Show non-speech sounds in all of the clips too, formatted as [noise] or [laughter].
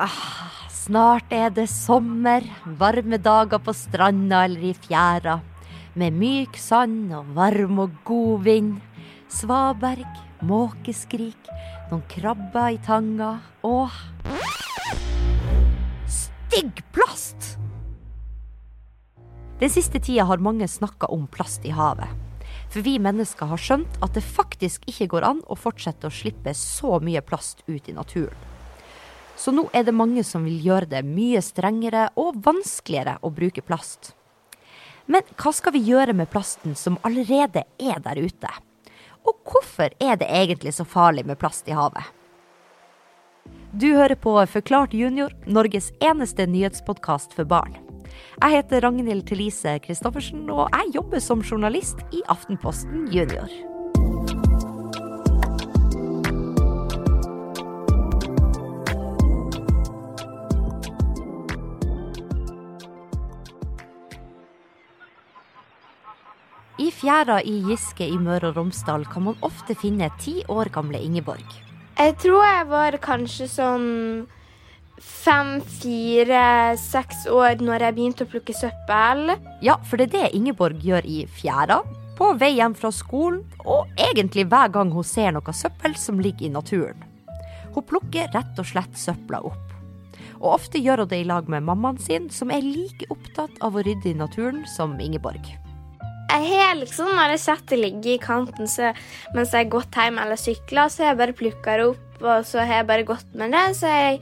Ah, snart er det sommer, varme dager på stranda eller i fjæra. Med myk sand og varm og god vind. Svaberg, måkeskrik, noen krabber i tanga og Stygg plast! Den siste tida har mange snakka om plast i havet. For vi mennesker har skjønt at det faktisk ikke går an å fortsette å slippe så mye plast ut i naturen. Så nå er det mange som vil gjøre det mye strengere og vanskeligere å bruke plast. Men hva skal vi gjøre med plasten som allerede er der ute? Og hvorfor er det egentlig så farlig med plast i havet? Du hører på Forklart junior, Norges eneste nyhetspodkast for barn. Jeg heter Ragnhild Thelise Christoffersen, og jeg jobber som journalist i Aftenposten Junior. Fjæra i Giske i Møre og Romsdal kan man ofte finne ti år gamle Ingeborg. Jeg tror jeg var kanskje sånn fem, fire, seks år når jeg begynte å plukke søppel. Ja, for det er det Ingeborg gjør i fjæra, på vei hjem fra skolen, og egentlig hver gang hun ser noe søppel som ligger i naturen. Hun plukker rett og slett søpla opp. Og ofte gjør hun det i lag med mammaen sin, som er like opptatt av å rydde i naturen som Ingeborg. Jeg har liksom, Når jeg setter ligge i kanten så, mens jeg har gått hjem eller sykla, så har jeg bare plukka det opp, og så har jeg bare gått med det. Så jeg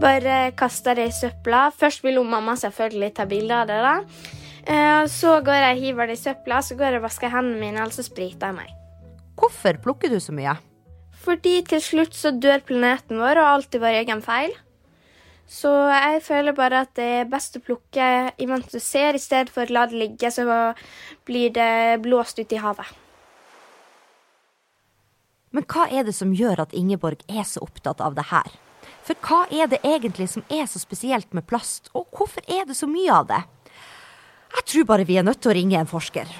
bare kasta det i søpla. Først vil mamma selvfølgelig ta bilde av det. da. Eh, Så går jeg og hiver det i søpla, så går jeg og vasker hendene mine, og så spriter jeg meg. Hvorfor plukker du så mye? Fordi til slutt så dør planeten vår, og alt er vår egen feil. Så jeg føler bare at det er best å plukke imens du ser, i stedet for å la det ligge, så blir det blåst ut i havet. Men hva er det som gjør at Ingeborg er så opptatt av det her? For hva er det egentlig som er så spesielt med plast, og hvorfor er det så mye av det? Jeg tror bare vi er nødt til å ringe en forsker.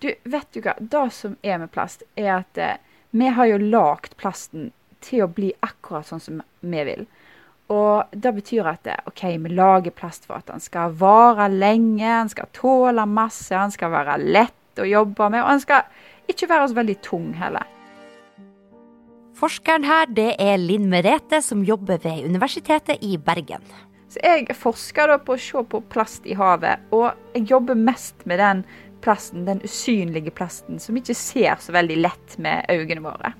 Du, vet du hva? Det som er med plast, er at eh, vi har jo lagd plasten til å bli akkurat sånn som vi vil. Og det betyr at OK, vi lager plast for at den skal vare lenge, den skal tåle masse, den skal være lett å jobbe med, og den skal ikke være så veldig tung heller. Forskeren her, det er Linn Merete, som jobber ved Universitetet i Bergen. Så jeg forsker på å se på plast i havet, og jeg jobber mest med den plasten, den usynlige plasten, som ikke ser så veldig lett med øynene våre.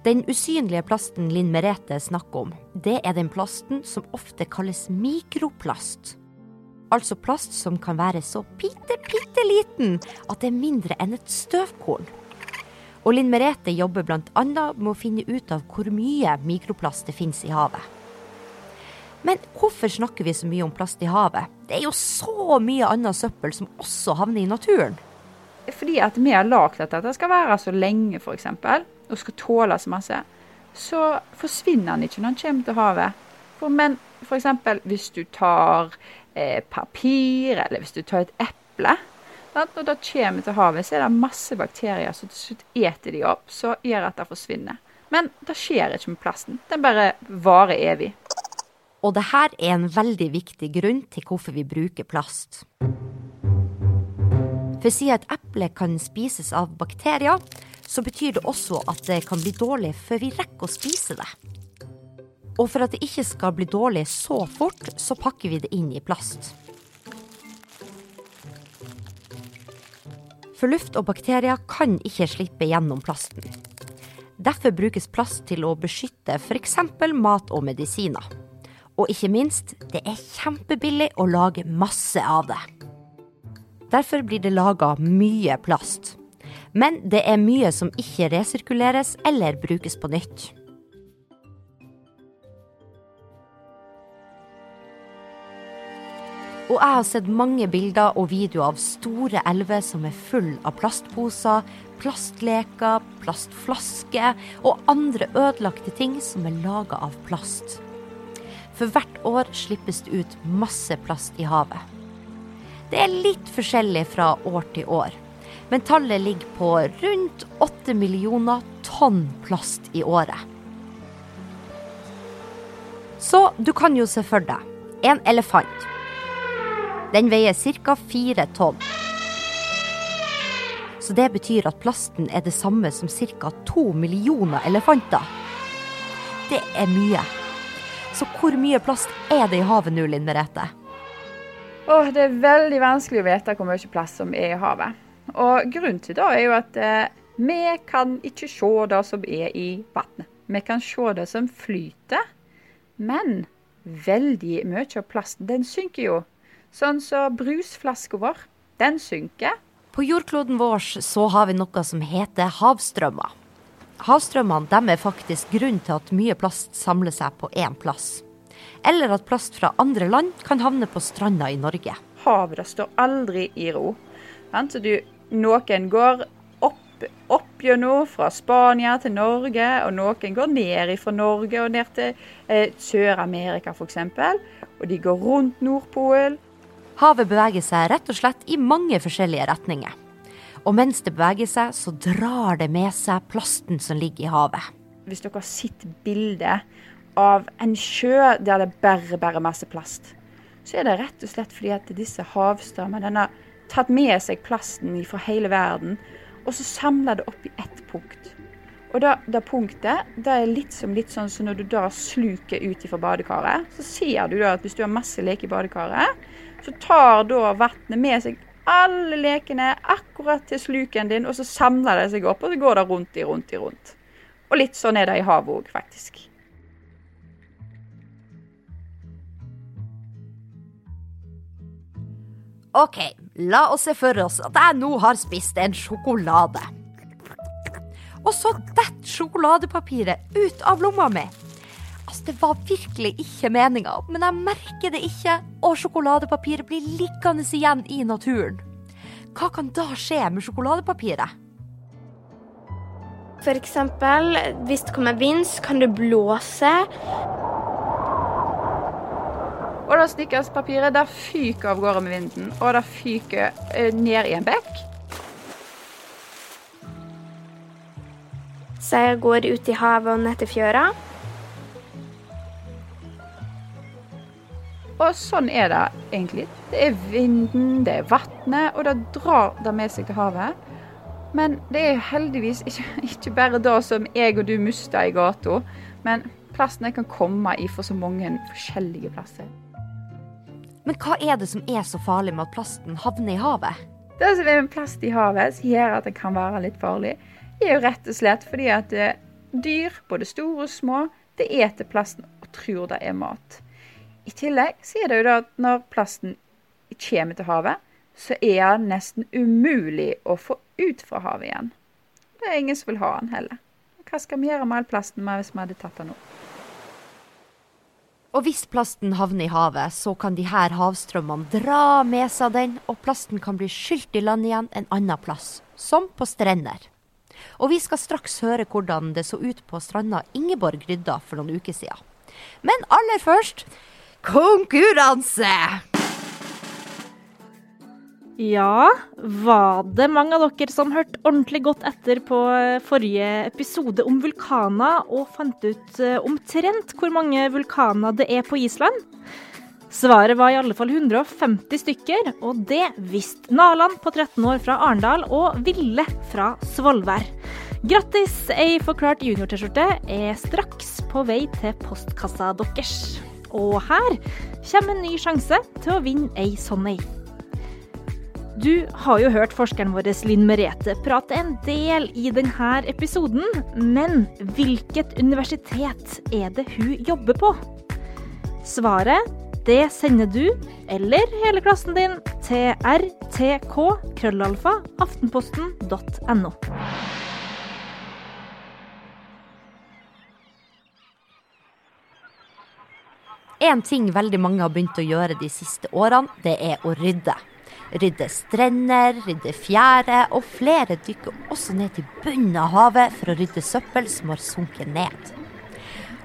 Den usynlige plasten Linn Merete snakker om, det er den plasten som ofte kalles mikroplast. Altså plast som kan være så bitte, bitte liten at det er mindre enn et støvkorn. Og Linn Merete jobber bl.a. med å finne ut av hvor mye mikroplast det finnes i havet. Men hvorfor snakker vi så mye om plast i havet? Det er jo så mye annet søppel som også havner i naturen. Fordi at vi har lagd at dette skal være så lenge, f.eks., og skal tåle så masse, så forsvinner den ikke når den kommer til havet. For, men f.eks. hvis du tar eh, papir, eller hvis du tar et eple? Når det kommer til havet, så er det masse bakterier som til slutt eter de opp, så gjør at det forsvinner. Men det skjer ikke med plasten. Den bare varer evig. Og det her er en veldig viktig grunn til hvorfor vi bruker plast. For siden et eple kan spises av bakterier, så betyr det også at det kan bli dårlig før vi rekker å spise det. Og for at det ikke skal bli dårlig så fort, så pakker vi det inn i plast. For luft og bakterier kan ikke slippe gjennom plasten. Derfor brukes plast til å beskytte f.eks. mat og medisiner. Og ikke minst, det er kjempebillig å lage masse av det. Derfor blir det laga mye plast. Men det er mye som ikke resirkuleres eller brukes på nytt. Og jeg har sett mange bilder og videoer av store elver som er full av plastposer, plastleker, plastflasker og andre ødelagte ting som er laga av plast. For hvert år slippes det ut masse plast i havet. Det er litt forskjellig fra år til år. Men tallet ligger på rundt 8 millioner tonn plast i året. Så du kan jo se for deg en elefant. Den veier ca. fire tonn. Så det betyr at plasten er det samme som ca. to millioner elefanter. Det er mye. Så hvor mye plast er det i havet nå, Linn Merete? Åh, det er veldig vanskelig å vite hvor mye plast som er i havet. Og grunnen til det er jo at eh, vi kan ikke se det som er i vannet. Vi kan se det som flyter, men veldig mye av plasten den synker jo. Sånn som så brusflaska vår, den synker. På jordkloden vår så har vi noe som heter havstrømmer. Havstrømmene er faktisk grunnen til at mye plast samler seg på én plass. Eller at plast fra andre land kan havne på stranda i Norge. Havet står aldri i ro. Så du, noen går opp, opp gjennom fra Spania til Norge, og noen går ned fra Norge og ned til eh, Sør-Amerika f.eks. Og de går rundt Nordpolen. Havet beveger seg rett og slett i mange forskjellige retninger. Og mens det beveger seg, så drar det med seg plasten som ligger i havet. Hvis dere har sett bildet av en sjø der det bare bærer masse plast, så er det rett og slett fordi at disse havstrømmene har tatt med seg plasten fra hele verden, og så samler det opp i ett punkt. Og det, punktet det er litt som litt sånn som når du da sluker ut fra badekaret. Så ser du da at hvis du har masse leker i badekaret, så tar da vannet med seg alle lekene akkurat til sluken din, og så samler det seg opp, og så går det rundt i rundt i rundt. Og litt sånn er det i havet òg, faktisk. OK, la oss se for oss at jeg nå har spist en sjokolade. Og så detter sjokoladepapiret ut av lomma mi. Altså, det var virkelig ikke meninga, men jeg merker det ikke, og sjokoladepapiret blir liggende igjen i naturen. Hva kan da skje med sjokoladepapiret? For eksempel, hvis det kommer vind, så kan det blåse. Og da snickerspapiret det fyker av gårde med vinden, og det fyker eh, ned i en bekk. Jeg går ut i havet og ned til fjøra. Og sånn er det egentlig. Det er vinden, det er vannet, og det drar det med seg til havet. Men det er heldigvis ikke, [laughs] ikke bare det som jeg og du mister i gata, men plasten kan komme i for så mange forskjellige plasser. Men hva er det som er så farlig med at plasten havner i havet? Det som er med plast i havet som gjør at det kan være litt farlig, er jo rett og slett fordi at eh, dyr, både store og små, det eter plasten og tror det er mat. I tillegg så er det jo da at når plasten kommer til havet, så er den nesten umulig å få ut fra havet igjen. Det er ingen som vil ha den heller. Hva skal vi gjøre med all plasten hvis vi hadde tatt den opp? Og hvis plasten havner i havet, så kan de her havstrømmene dra med seg den, og plasten kan bli skylt i land igjen en annen plass, som på strender. Og vi skal straks høre hvordan det så ut på stranda Ingeborg rydda for noen uker siden. Men aller først konkurranse! Ja, var det mange av dere som hørte ordentlig godt etter på forrige episode om vulkaner, og fant ut eh, omtrent hvor mange vulkaner det er på Island? Svaret var i alle fall 150 stykker, og det visste Naland på 13 år fra Arendal og Ville fra Svolvær. Grattis, ei forklart junior-T-skjorte er straks på vei til postkassa deres. Og her kommer en ny sjanse til å vinne ei sånn ei. Du har jo hørt forskeren vår Linn Merete prate en del i denne episoden, men hvilket universitet er det hun jobber på? Svaret det sender du, eller hele klassen din, til rtk.krøllalfa.aftenposten.no. krøllalfa En ting veldig mange har begynt å gjøre de siste årene, det er å rydde. Rydde strender, rydde fjære, og flere dykker også ned til bunnen av havet for å rydde søppel som har sunket ned.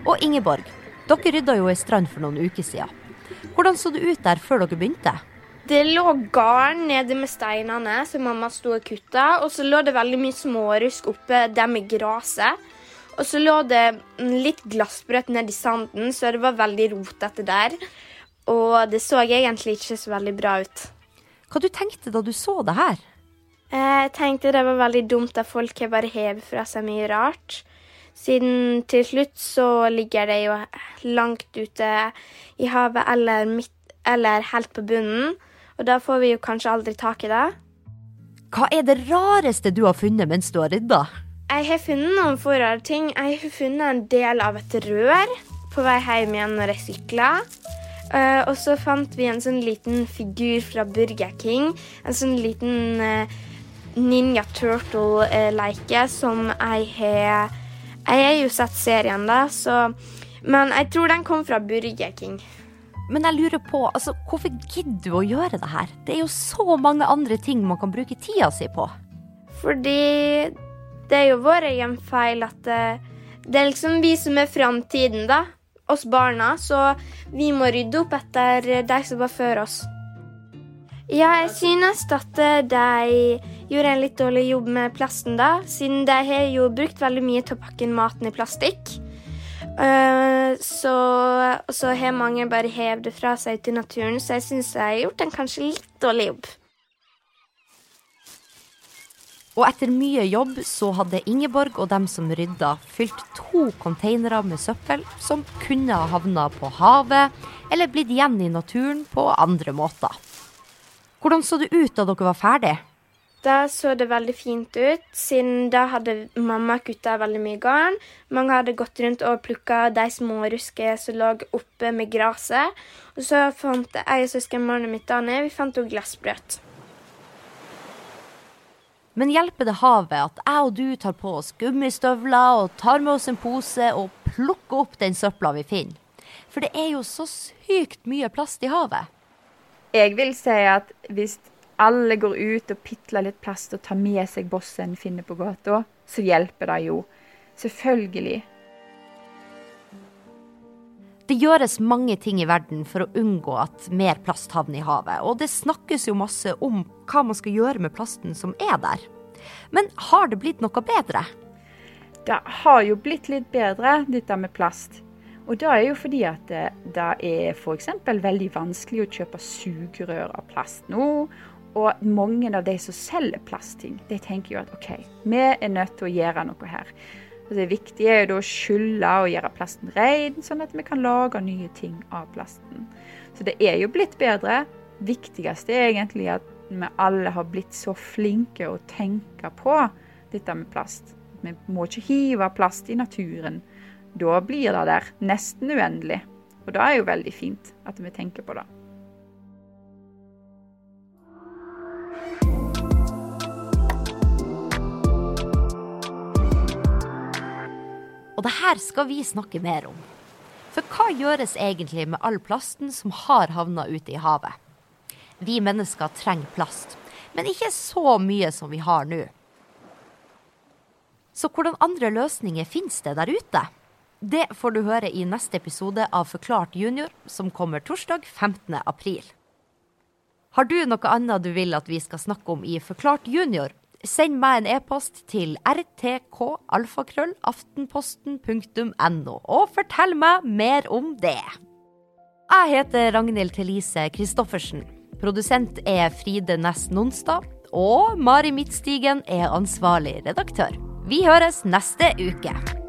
Og Ingeborg, dere rydda jo ei strand for noen uker siden. Hvordan så det ut der før dere begynte? Det lå garn nede med steinene som mamma sto og kutta, og så lå det veldig mye smårusk oppe der med gresset. Og så lå det litt glassbrøt nedi sanden, så det var veldig rotete der. Og det så egentlig ikke så veldig bra ut. Hva du tenkte da du så det her? Jeg tenkte det var veldig dumt at folk har bare hevet fra seg mye rart. Siden til slutt så ligger det jo langt ute i havet eller, midt, eller helt på bunnen. Og da får vi jo kanskje aldri tak i det. Hva er det rareste du har funnet mens du har rydda? Jeg har funnet noen få rare ting. Jeg har funnet en del av et rør på vei hjem igjen når jeg sykla. Uh, og så fant vi en sånn liten figur fra Burger King. En sånn liten uh, Ninja Turtle-leike som jeg har Jeg har jo sett serien, da, så Men jeg tror den kom fra Burger King. Men jeg lurer på, altså, hvorfor gidder du å gjøre det her? Det er jo så mange andre ting man kan bruke tida si på. Fordi det er jo vår egen feil at det, det er liksom vi som er framtiden, da. Oss barna. Så vi må rydde opp etter de som var før oss. Jeg synes at de gjorde en litt dårlig jobb med plasten, da. Siden de har jo brukt veldig mye til å pakke maten i plastikk. Uh, så, så har mange bare hevet det fra seg til naturen, så jeg syns jeg har gjort en kanskje litt dårlig jobb. Og etter mye jobb så hadde Ingeborg og dem som rydda, fylt to containere med søppel som kunne ha havna på havet eller blitt igjen i naturen på andre måter. Hvordan så det ut da dere var ferdig? Da så det veldig fint ut, siden da hadde mamma kutta veldig mye garn. Mange hadde gått rundt og plukka de små ruskene som lå oppe med gresset. Og så fant jeg og søskenbarnet mitt Daniel vi fant også glassbrøt. Men hjelper det havet at jeg og du tar på oss gummistøvler og tar med oss en pose og plukker opp den søpla vi finner? For det er jo så sykt mye plast i havet. Jeg vil si at hvis alle går ut og pitler litt plast og tar med seg bossen finner på gata, så hjelper det jo. Selvfølgelig. Det gjøres mange ting i verden for å unngå at mer plast havner i havet, og det snakkes jo masse om hva man skal gjøre med plasten som er der. Men har det blitt noe bedre? Det har jo blitt litt bedre, dette med plast. Og det er jo fordi at det, det er f.eks. veldig vanskelig å kjøpe sugerør av plast nå. Og mange av de som selger plastting, de tenker jo at OK, vi er nødt til å gjøre noe her. Og Det viktige er å skylle og gjøre plasten ren, sånn at vi kan lage nye ting av plasten. Så det er jo blitt bedre. Viktigste er egentlig at vi alle har blitt så flinke å tenke på dette med plast. Vi må ikke hive plast i naturen. Da blir det der nesten uendelig. Og det er jo veldig fint at vi tenker på det. Og det her skal vi snakke mer om. For hva gjøres egentlig med all plasten som har havna ute i havet? Vi mennesker trenger plast, men ikke så mye som vi har nå. Så hvordan andre løsninger finnes det der ute? Det får du høre i neste episode av Forklart junior, som kommer torsdag 15. april. Har du noe annet du vil at vi skal snakke om i Forklart junior? Send meg en e-post til rtkalfakrøllaftenposten.no, og fortell meg mer om det. Jeg heter Ragnhild Thelise Christoffersen. Produsent er Fride Næss Nonstad. Og Mari Midtstigen er ansvarlig redaktør. Vi høres neste uke.